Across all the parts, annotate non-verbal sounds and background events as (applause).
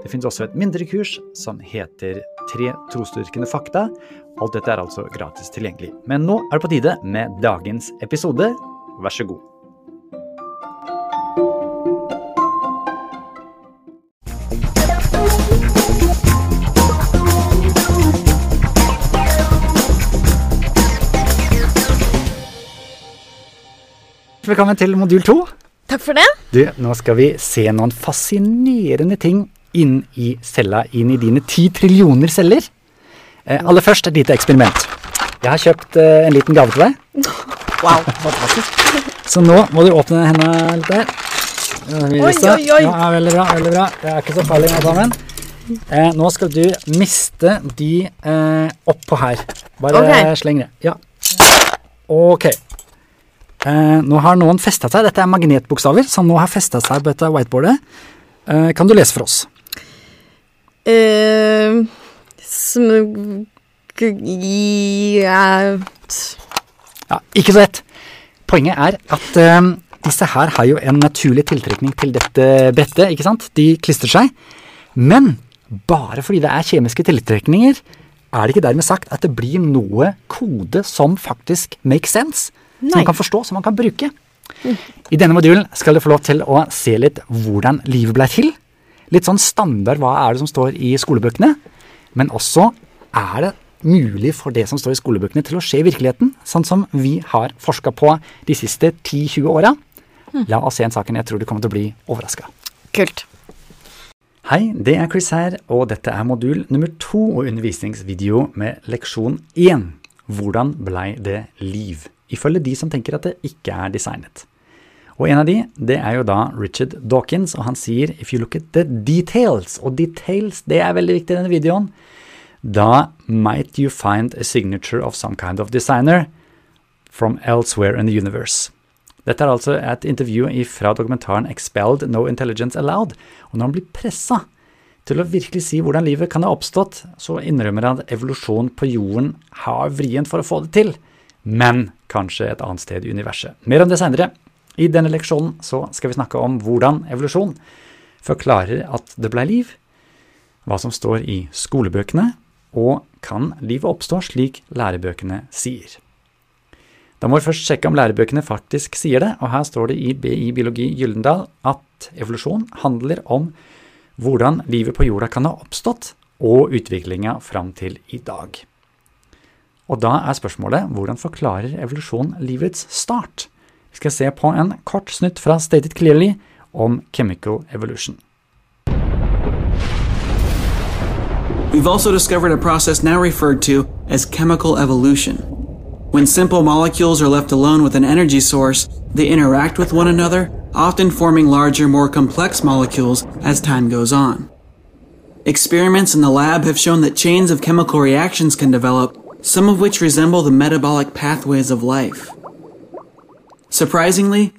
Det finnes også et mindre kurs som heter Tre trosdyrkende fakta. Alt dette er altså gratis tilgjengelig. Men nå er det på tide med dagens episode. Vær så god. Velkommen til modul to. Takk for det. Du, nå skal vi se noen fascinerende ting inn i cella, inn i dine ti trillioner celler. Eh, aller først et lite eksperiment. Jeg har kjøpt eh, en liten gave til deg. (laughs) Wow. Fantastisk. Så nå må du åpne hendene litt der. Oi, Oi, oi. Ja, veldig bra, veldig bra. Det er ikke så farlig alle sammen. Eh, nå skal du miste de eh, oppå her. Bare okay. sleng det. Ja. Ok. Eh, nå har noen festa seg. Dette er magnetbokstaver som nå har festa seg på dette whiteboardet. Eh, kan du lese for oss? Uh. Ja Ja, ikke så lett. Poenget er at um, disse her har jo en naturlig tiltrekning til dette brettet, ikke sant? De klistrer seg. Men bare fordi det er kjemiske tiltrekninger, er det ikke dermed sagt at det blir noe kode som faktisk makes sense. Som man kan forstå, som man kan bruke. I denne modulen skal du få lov til å se litt hvordan livet ble til. Litt sånn standard hva er det som står i skolebøkene. Men også er det mulig for det som står i skolebøkene til å skje i virkeligheten, sånn som vi har forska på de siste 10-20 åra. La oss se en saken jeg tror du kommer til å bli overraska. Kult. Hei, det er Chris her, og dette er modul nummer to og undervisningsvideo med leksjon én. Hvordan blei det liv? Ifølge de som tenker at det ikke er designet. Og en av de, det er jo da Richard Dawkins, og han sier if you look at the details, og details, det er veldig viktig i denne videoen, da might you find a signature of some kind of designer from elsewhere in the universe. Dette er altså et intervju fra dokumentaren Expelled No Intelligence Allowed, og når han blir pressa til å virkelig si hvordan livet kan ha oppstått, så innrømmer han at evolusjon på jorden har vrient for å få det til, men kanskje et annet sted i universet. Mer om det seinere. I denne leksjonen så skal vi snakke om hvordan evolusjon forklarer at det blei liv, hva som står i skolebøkene, og kan livet oppstå slik lærebøkene sier. Da må vi først sjekke om lærebøkene faktisk sier det, og her står det i BI biologi Gyllendal at evolusjon handler om hvordan livet på jorda kan ha oppstått, og utviklinga fram til i dag. Og da er spørsmålet hvordan forklarer evolusjon livets start? Vi skal se på en kort snutt fra Stated Clearly om chemical evolution. We've also discovered a process now referred to as chemical evolution. When simple molecules are left alone with an energy source, they interact with one another, often forming larger, more complex molecules as time goes on. Experiments in the lab have shown that chains of chemical reactions can develop, some of which resemble the metabolic pathways of life. Surprisingly,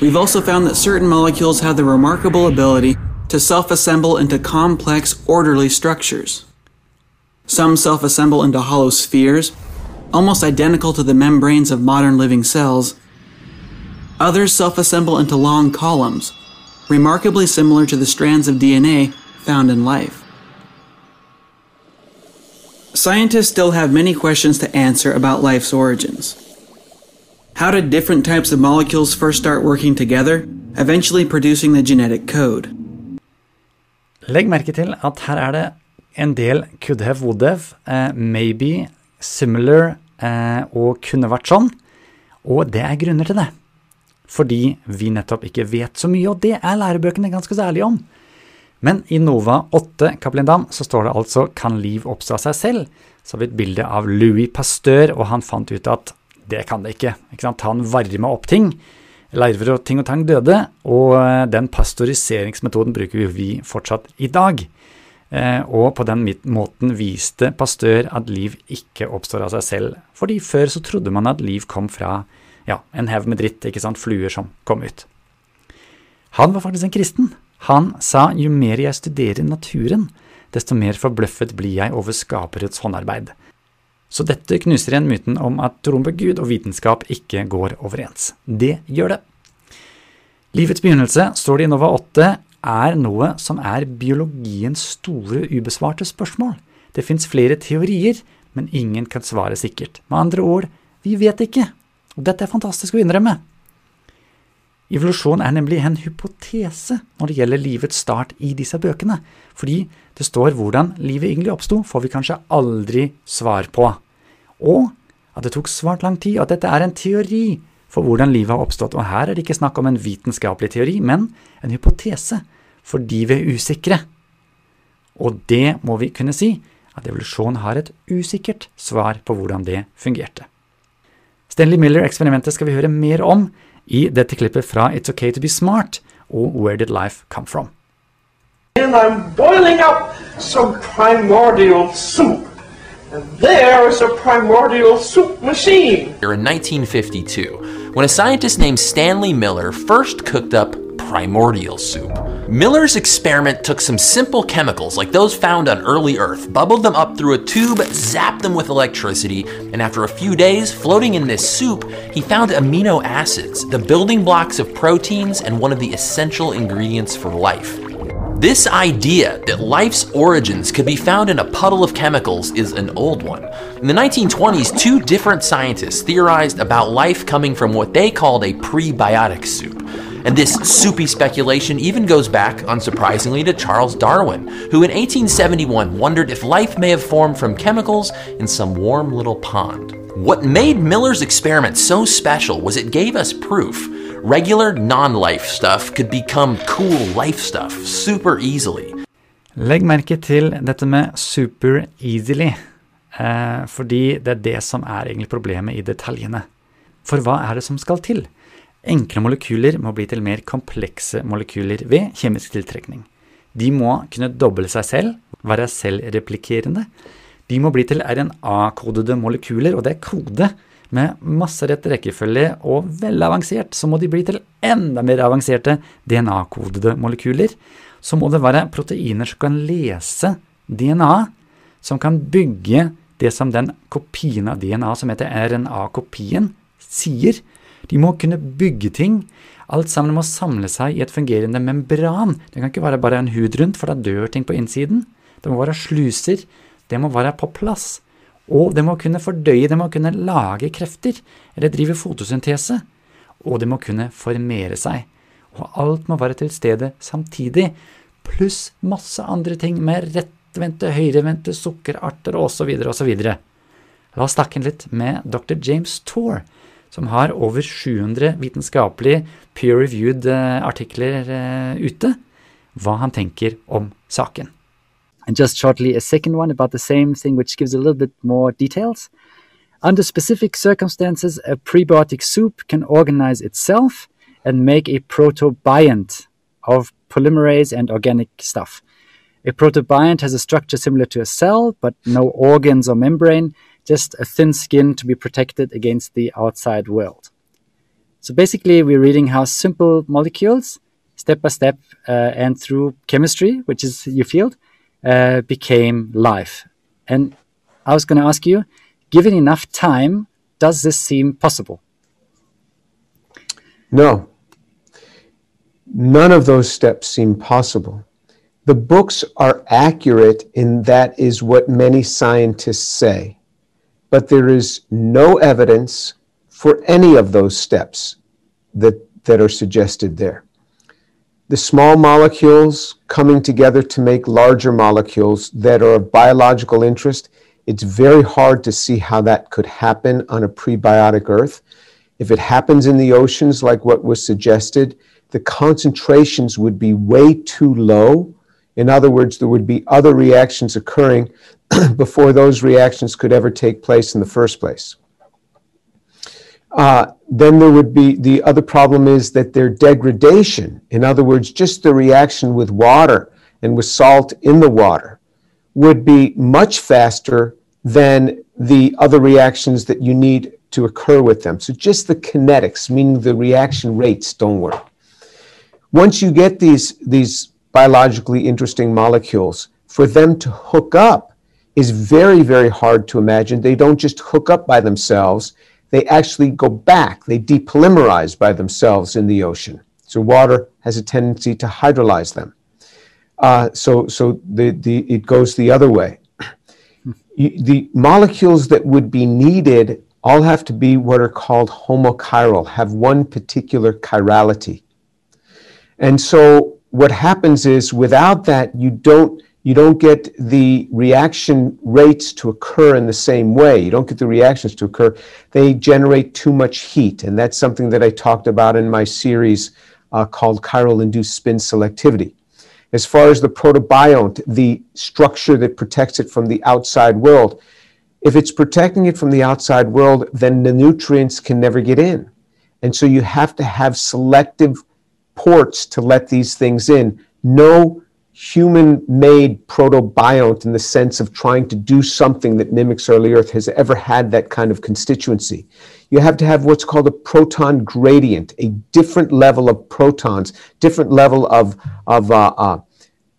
we've also found that certain molecules have the remarkable ability to self assemble into complex, orderly structures. Some self assemble into hollow spheres, almost identical to the membranes of modern living cells. Others self assemble into long columns, remarkably similar to the strands of DNA found in life. Scientists still have many questions to answer about life's origins. How did different types of molecules first start working together, eventually producing the genetic code? Legg merke til at her er det en del could have, would have, uh, maybe, similar uh, og kunne vært sånn. Og det er grunner til det. Fordi vi nettopp ikke vet så mye, og det er lærebøkene ganske så ærlige om. Men i Nova 8 Kaplindam, så står det altså 'Kan liv oppstå av seg selv?' Så har vi et bilde av Louis Pasteur, og han fant ut at det kan det ikke. ikke? Han varma opp ting. Larver og ting og tang døde, og eh, den pasteuriseringsmetoden bruker vi fortsatt i dag. Eh, og på den måten viste Pasteur at liv ikke oppstår av seg selv. Fordi før så trodde man at liv kom fra ja, en haug med dritt, ikke sant, fluer som kom ut. Han var faktisk en kristen. Han sa jo mer jeg studerer naturen, desto mer forbløffet blir jeg over skaperets håndarbeid. Så dette knuser igjen myten om at troen på Gud og vitenskap ikke går overens. Det gjør det. Livets begynnelse, står det i Nova 8, er noe som er biologiens store ubesvarte spørsmål. Det fins flere teorier, men ingen kan svare sikkert. Med andre ord, vi vet ikke. Og dette er fantastisk å innrømme. Evolusjon er nemlig en hypotese når det gjelder livets start i disse bøkene, fordi det står hvordan livet egentlig oppsto, får vi kanskje aldri svar på. Og at det tok svært lang tid, og at dette er en teori for hvordan livet har oppstått. Og her er det ikke snakk om en vitenskapelig teori, men en hypotese, fordi vi er usikre. Og det må vi kunne si, at evolusjon har et usikkert svar på hvordan det fungerte. Stanley Miller-eksperimentet skal vi høre mer om i dette klippet fra It's Okay To Be Smart og Where Did Life Come From. And I'm boiling up some primordial soup. And there is a primordial soup machine. in 1952 when a scientist named Stanley Miller first cooked up primordial soup. Miller's experiment took some simple chemicals like those found on early Earth, bubbled them up through a tube, zapped them with electricity, and after a few days, floating in this soup, he found amino acids, the building blocks of proteins and one of the essential ingredients for life. This idea that life's origins could be found in a puddle of chemicals is an old one. In the 1920s, two different scientists theorized about life coming from what they called a prebiotic soup. And this soupy speculation even goes back, unsurprisingly, to Charles Darwin, who in 1871 wondered if life may have formed from chemicals in some warm little pond. What made Miller's experiment so special was it gave us proof regular non life stuff could become cool life stuff super easily. Legg merke til dette med super easily, eh, fordi det er det som er egentlig problemet i detaljene. For hva er det som skal til? Enkle molekyler må bli til mer komplekse molekyler ved kjemisk tiltrekning. De må kunne doble seg selv, være selvreplikerende. De må bli til RNA-kodede molekyler, og det er kode. Med masse rett rekkefølge og veldig avansert, så må de bli til enda mer avanserte DNA-kodede molekyler. Så må det være proteiner som kan lese DNA, som kan bygge det som den kopien av DNA som heter RNA-kopien, sier. De må kunne bygge ting. Alt sammen må samle seg i et fungerende membran. Det kan ikke være bare en hud rundt, for da dør ting på innsiden. Det må være sluser. Det må være på plass. Og det må kunne fordøye, det må kunne lage krefter, eller drive fotosyntese. Og det må kunne formere seg. Og alt må være til stede samtidig, pluss masse andre ting med rettvendte, høyrevendte sukkerarter osv. osv. La oss snakke litt med dr. James Tour, som har over 700 vitenskapelige peer-reviewed eh, artikler eh, ute, hva han tenker om saken. And just shortly, a second one about the same thing, which gives a little bit more details. Under specific circumstances, a prebiotic soup can organize itself and make a protobiont of polymerase and organic stuff. A protobiont has a structure similar to a cell, but no organs or membrane, just a thin skin to be protected against the outside world. So basically, we're reading how simple molecules, step by step, uh, and through chemistry, which is your field, uh, became life. And I was going to ask you, given enough time, does this seem possible? No. None of those steps seem possible. The books are accurate in that is what many scientists say, but there is no evidence for any of those steps that, that are suggested there. The small molecules coming together to make larger molecules that are of biological interest, it's very hard to see how that could happen on a prebiotic Earth. If it happens in the oceans, like what was suggested, the concentrations would be way too low. In other words, there would be other reactions occurring (clears throat) before those reactions could ever take place in the first place. Uh, then there would be the other problem is that their degradation, in other words, just the reaction with water and with salt in the water, would be much faster than the other reactions that you need to occur with them. So just the kinetics, meaning the reaction rates, don't work. Once you get these, these biologically interesting molecules, for them to hook up is very, very hard to imagine. They don't just hook up by themselves, they actually go back, they depolymerize by themselves in the ocean. So water has a tendency to hydrolyze them. Uh, so so the, the, it goes the other way. (clears throat) The molecules that would be needed all have to be what are called homochiral, have one particular chirality. And so what happens is without that you don't you don't get the reaction rates to occur in the same way. You don't get the reactions to occur. They generate too much heat, and that's something that I talked about in my series uh, called chiral induced spin selectivity. As far as the protobiont, the structure that protects it from the outside world, if it's protecting it from the outside world, then the nutrients can never get in. And so you have to have selective ports to let these things in. No human made protobiont in the sense of trying to do something that mimics early Earth has ever had that kind of constituency. You have to have what's called a proton gradient, a different level of protons, different level of, of uh, uh,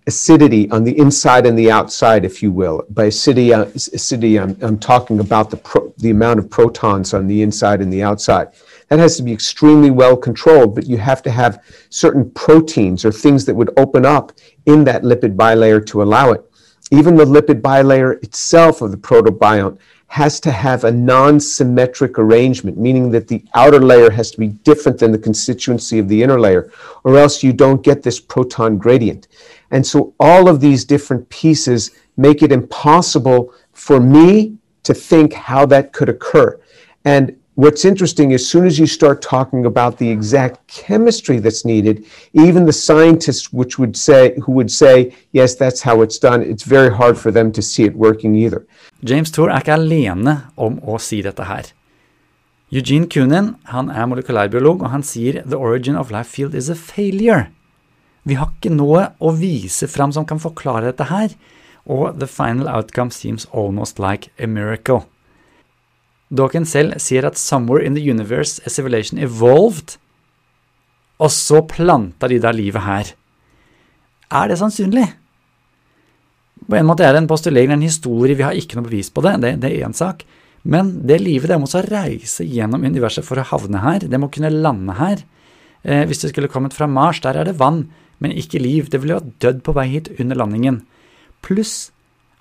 acidity on the inside and the outside, if you will. By acidity, uh, acidity I'm, I'm talking about the, pro- the amount of protons on the inside and the outside. That has to be extremely well controlled, but you have to have certain proteins or things that would open up in that lipid bilayer to allow it. Even the lipid bilayer itself of the protobiont has to have a non-symmetric arrangement, meaning that the outer layer has to be different than the constituency of the inner layer, or else you don't get this proton gradient. And so all of these different pieces make it impossible for me to think how that could occur. And what's interesting, as soon as you start talking about the exact chemistry that's needed, even the scientists which would say who would say, yes, that's how it's done, it's very hard for them to see it working either. James Tour er ikke alene om å si dette her. Eugene Kunin han er molekylærbiolog, og han sier «The origin of life field is a failure». Vi har ikke noe å vise fram som kan forklare dette her, og «the final outcome seems almost like a miracle». Dawkins selv sier at «somewhere in the universe a civilization evolved», og så planta de da livet her. Er det sannsynlig? På en måte er det en postulering, en historie, vi har ikke noe bevis på det, det, det er én sak. Men det livet det må også reise gjennom universet for å havne her, det må kunne lande her. Eh, hvis det skulle kommet fra Mars, der er det vann, men ikke liv. Det ville jo ha dødd på vei hit under landingen. Pluss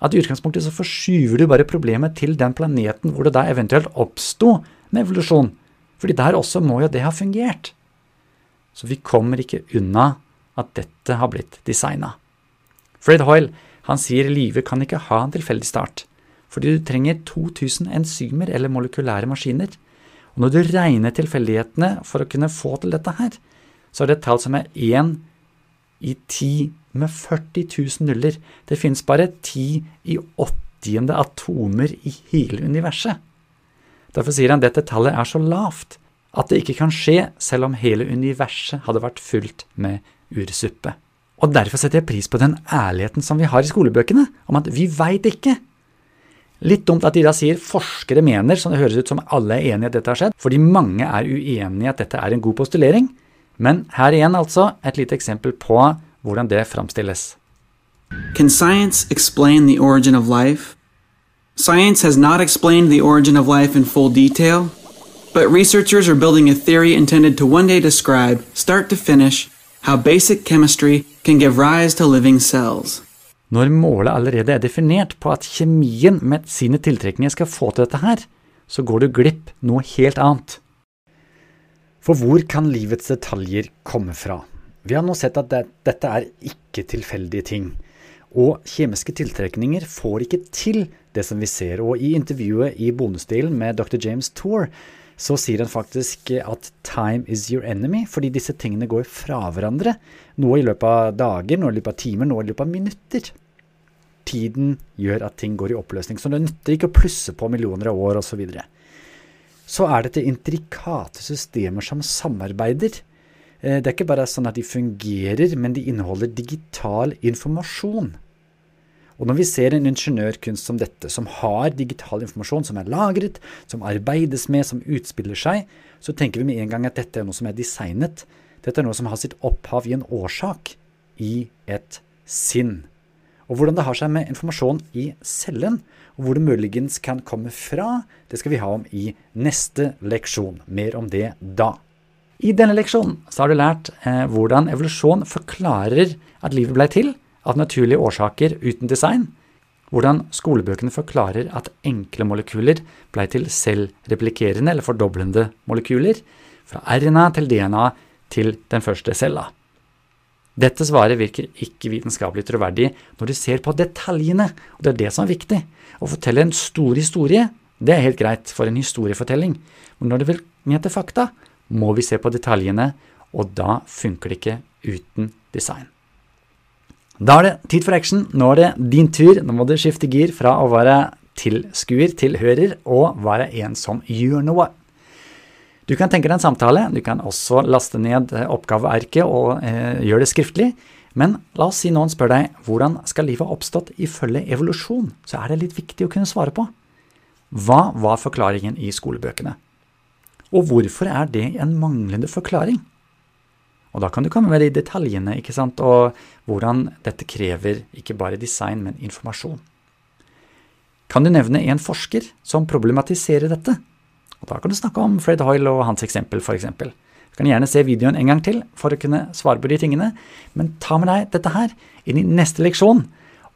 at i utgangspunktet så forskyver du bare problemet til den planeten hvor det da eventuelt oppsto med evolusjon. Fordi der også må jo det ha fungert. Så vi kommer ikke unna at dette har blitt designa. Fred Hoyle han sier livet kan ikke ha en tilfeldig start, fordi du trenger 2000 enzymer eller molekylære maskiner. Og når du regner tilfeldighetene for å kunne få til dette her, så er det et tall som er 1 i 10 med 40 000 nuller. Det finnes bare 10 i åttiende atomer i hele universet. Derfor sier han dette tallet er så lavt at det ikke kan skje selv om hele universet hadde vært fullt med ursuppe. Og derfor setter jeg pris på den ærligheten som vi har i skolebøkene, om at vi veit ikke. Litt dumt at de da sier forskere mener, så det høres ut som alle er enige at dette har skjedd, fordi mange er uenige i at dette er en god postulering. Men her igjen altså et lite eksempel på hvordan det framstilles. Can science explain the origin of life? Science has not explained the origin of life in full detail, but researchers are building a theory intended to one day describe, start to finish, how basic chemistry can give rise to living cells. Når målet allerede er definert på at kjemien med sine tiltrekninger skal få til dette her, så går du glipp noe helt annet. For hvor kan livets detaljer komme fra? Vi har nå sett at det, dette er ikke tilfeldige ting. Og kjemiske tiltrekninger får ikke til det som vi ser. Og i intervjuet i bonusdelen med Dr. James Tour så sier han faktisk at time is your enemy, fordi disse tingene går fra hverandre. Noe i løpet av dager, noe i løpet av timer, noe i løpet av minutter. Tiden gjør at ting går i oppløsning, så det nytter ikke å plusse på millioner av år osv. Så, videre. så er dette intrikate systemer som samarbeider. Eh, Det er ikke bare sånn at de fungerer, men de inneholder digital informasjon. Og når vi ser en ingeniørkunst som dette, som har digital informasjon som er lagret, som arbeides med, som utspiller seg, så tenker vi med en gang at dette er noe som er designet. Dette er noe som har sitt opphav i en årsak, i et sinn. Og hvordan det har seg med informasjon i cellen, og hvor det muligens kan komme fra, det skal vi ha om i neste leksjon. Mer om det da. I denne leksjonen så har du lært eh, hvordan evolusjon forklarer at livet ble til, av naturlige årsaker uten design, hvordan skolebøkene forklarer at enkle molekyler ble til selvreplikerende eller fordoblende molekyler, fra RNA til DNA til den første cella. Dette svaret virker ikke vitenskapelig troverdig når du ser på detaljene, og det er det som er viktig. Å fortelle en stor historie, det er helt greit for en historiefortelling, men når det vil ned til fakta, må vi se på detaljene, og da funker det ikke uten design. Da er det tid for action. Nå er det din tur. Nå må du skifte gir fra å være tilskuer tilhører, og være en som gjør noe. Du kan tenke deg en samtale. Du kan også laste ned oppgaveerket og eh, gjøre det skriftlig. Men la oss si noen spør deg hvordan skal livet ha oppstått ifølge evolusjon, så er det litt viktig å kunne svare på. Hva var forklaringen i skolebøkene? Og hvorfor er det en manglende forklaring? Og da kan du komme med de detaljene, ikke sant, og hvordan dette krever ikke bare design, men informasjon. Kan du nevne en forsker som problematiserer dette? Og da kan du snakke om Fred Hoyle og hans eksempel, f.eks. Du kan gjerne se videoen en gang til for å kunne svare på de tingene, men ta med deg dette her inn i neste leksjon.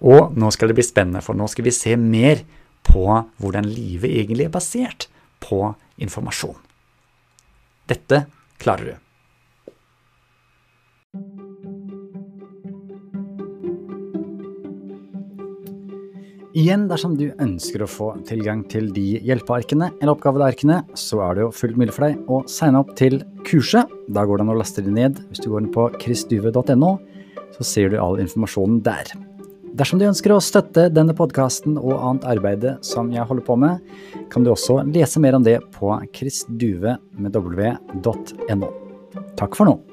Og nå skal det bli spennende, for nå skal vi se mer på hvordan livet egentlig er basert på informasjon. Dette klarer du. Igjen, dersom du ønsker å få tilgang til de hjelpearkene eller oppgavearkene, så er det jo fullt mulig for deg å signe opp til kurset. Da går det an å laste det ned. Hvis du går inn på chrisduve.no, så ser du all informasjonen der. Dersom du ønsker å støtte denne podkasten og annet arbeid som jeg holder på med, kan du også lese mer om det på chrisduve.no. Takk for nå.